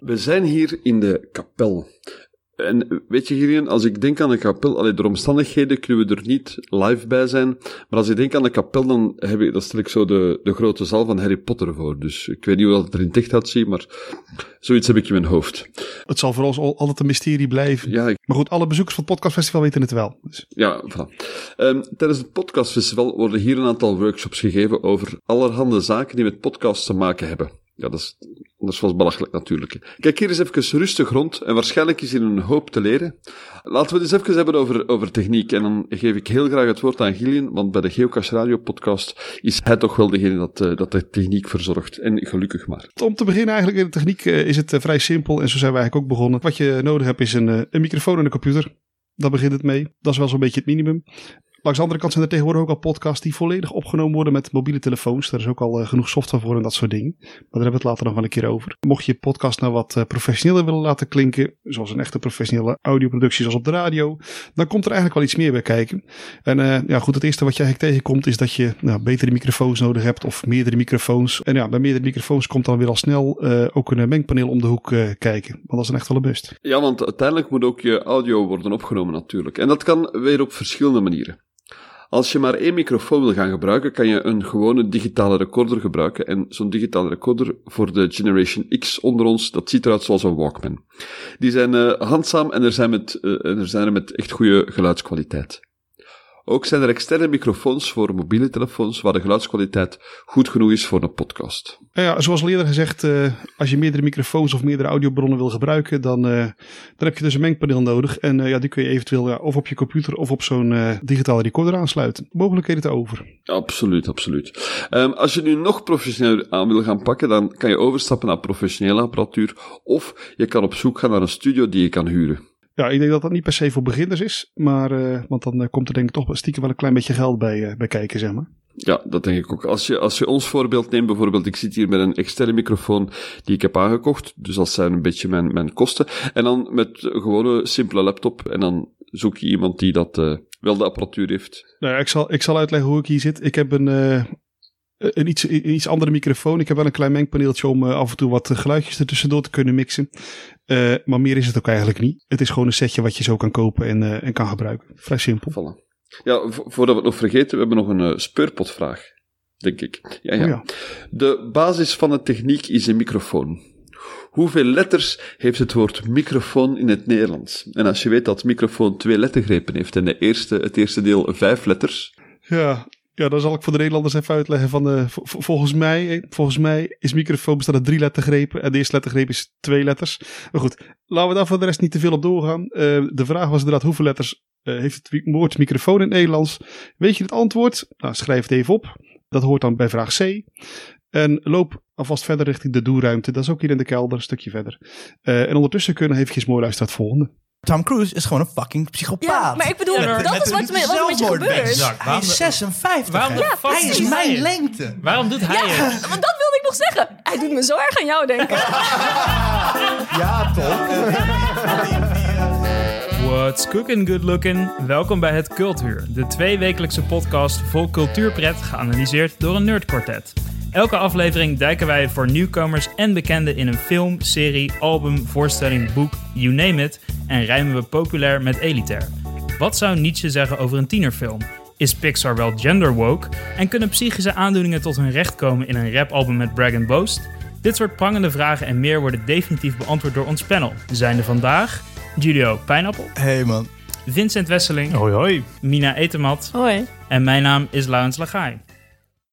We zijn hier in de kapel. En weet je, Gillian, als ik denk aan de kapel, allee, door omstandigheden kunnen we er niet live bij zijn. Maar als ik denk aan de kapel, dan, heb ik, dan stel ik zo de, de grote zaal van Harry Potter voor. Dus ik weet niet hoe dat er in het echt uitziet, maar zoiets heb ik in mijn hoofd. Het zal voor ons al- altijd een mysterie blijven. Ja, ik- Maar goed, alle bezoekers van het podcastfestival weten het wel. Dus, ja voilà. Ehm, tijdens het podcastfestival worden hier een aantal workshops gegeven over allerhande zaken die met podcasts te maken hebben. Ja, dat is, anders was belachelijk natuurlijk. Kijk hier eens even rustig rond en waarschijnlijk is hier een hoop te leren. Laten we het eens even hebben over, over techniek. En dan geef ik heel graag het woord aan Gillian, want bij de Geocache Radio podcast is hij toch wel degene dat, eh, dat de techniek verzorgt. En gelukkig maar. om te beginnen eigenlijk in de techniek eh, is het eh, vrij simpel. En zo zijn we eigenlijk ook begonnen. Wat je nodig hebt is een, een microfoon en een computer. Daar begint het mee. Dat is wel zo'n beetje het minimum. Langs de andere kant zijn er tegenwoordig ook al podcasts die volledig opgenomen worden met mobiele telefoons. Daar is ook al eh, genoeg software voor en dat soort dingen. Maar daar hebben we het later nog wel een keer over. Mocht je je podcast nou wat eh, professioneler willen laten klinken, zoals een echte professionele audioproductie zoals op de radio, dan komt er eigenlijk wel iets meer bij kijken. En eh, ja, goed, het eerste wat je eigenlijk tegenkomt is dat je nou, betere microfoons nodig hebt of meerdere microfoons. En ja, bij meerdere microfoons komt dan weer al snel ook een mengpaneel om de hoek kijken. Want dat is dan echt wel een must. Ja, want uiteindelijk moet ook je audio worden opgenomen natuurlijk. En dat kan weer op verschillende manieren. Als je maar één microfoon wil gaan gebruiken, kan je een gewone digitale recorder gebruiken. En zo'n digitale recorder voor de Generation X onder ons, dat ziet eruit zoals een Walkman. Die zijn eh, handzaam en er zijn, met, eh, en er zijn er met echt goede geluidskwaliteit. Ook zijn er externe microfoons voor mobiele telefoons waar de geluidskwaliteit goed genoeg is voor een podcast. Nou ja, zoals al eerder gezegd, eh, als je meerdere microfoons of meerdere audiobronnen wil gebruiken, dan, eh, dan heb je dus een mengpaneel nodig. En eh, ja, die kun je eventueel ja, of op je computer of op zo'n digitale recorder aansluiten. Mogelijkheden te over. Absoluut, absoluut. Ehm, als je nu nog professioneler aan wil gaan pakken, dan kan je overstappen naar professionele apparatuur. Of je kan op zoek gaan naar een studio die je kan huren. Ja, ik denk dat dat niet per se voor beginners is. Maar, eh, want dan eh, komt er denk ik toch stiekem wel een klein beetje geld bij, eh, bij kijken, zeg maar. Ja, dat denk ik ook. Als je, als je ons voorbeeld neemt, bijvoorbeeld, ik zit hier met een externe microfoon die ik heb aangekocht. Dus dat zijn een beetje mijn, mijn kosten. En dan met een gewone, simpele laptop. En dan zoek je iemand die dat wel de apparatuur heeft. Nou ja, ik zal, ik zal uitleggen hoe ik hier zit. Ik heb een, een, iets, een iets andere microfoon. Ik heb wel een klein mengpaneeltje om eh, af en toe wat geluidjes ertussendoor te kunnen mixen. Eh, maar meer is het ook eigenlijk niet. Het is gewoon een setje wat je zo kan kopen en, eh, en kan gebruiken. Vrij simpel. Voilà. Ja, vo- voordat we het nog vergeten, we hebben nog een eh, speurpotvraag. Denk ik. Ja, ja. Oh ja. De basis van de techniek is een microfoon. Hoeveel letters heeft het woord microfoon in het Nederlands? En als je weet dat microfoon twee lettergrepen heeft en de eerste, het eerste deel vijf letters, Ja, ja, dan zal ik voor de Nederlanders even uitleggen. Van, eh, vo- vo- volgens, mij, volgens mij is microfoon bestaat uit drie lettergrepen. En de eerste lettergreep is twee letters. Maar goed, laten we daar voor de rest niet te veel op doorgaan. Eh, de vraag was inderdaad hoeveel letters eh, heeft het woord microfoon in het Nederlands? Weet je het antwoord? Nou, schrijf het even op. Dat hoort dan bij vraag C. En loop alvast verder richting de doelruimte. Dat is ook hier in de kelder, een stukje verder. Eh, en ondertussen kunnen we eventjes mooi luisteren naar het volgende. Tom Cruise is gewoon een fucking psychopaat. Ja, maar ik bedoel, Met- dat met is wat met- wat er met je gebeurt. Hij is 56. waarom fuck Hij is mijn het? lengte. Waarom doet hij het? Ja, want dat wilde ik nog zeggen. Hij doet me zo erg aan jou denken. Ja, toch? What's cooking good looking? Welkom bij Het Cultuur, de tweewekelijkse podcast vol cultuurpret geanalyseerd door een nerdkwartet. Elke aflevering duiken wij voor nieuwkomers en bekenden in een film, serie, album, voorstelling, boek, you name it, en rijmen we populair met elitair. Wat zou Nietzsche zeggen over een tienerfilm? Is Pixar wel gender woke? En kunnen psychische aandoeningen tot hun recht komen in een rapalbum met Brag Boast? Dit soort prangende vragen en meer worden definitief beantwoord door ons panel. Zijn er vandaag Julio Pijnappel, Hey man. Vincent Wesseling, Hoi hoi. Mina Etemat Hoi. en mijn naam is Laurens Lagaai.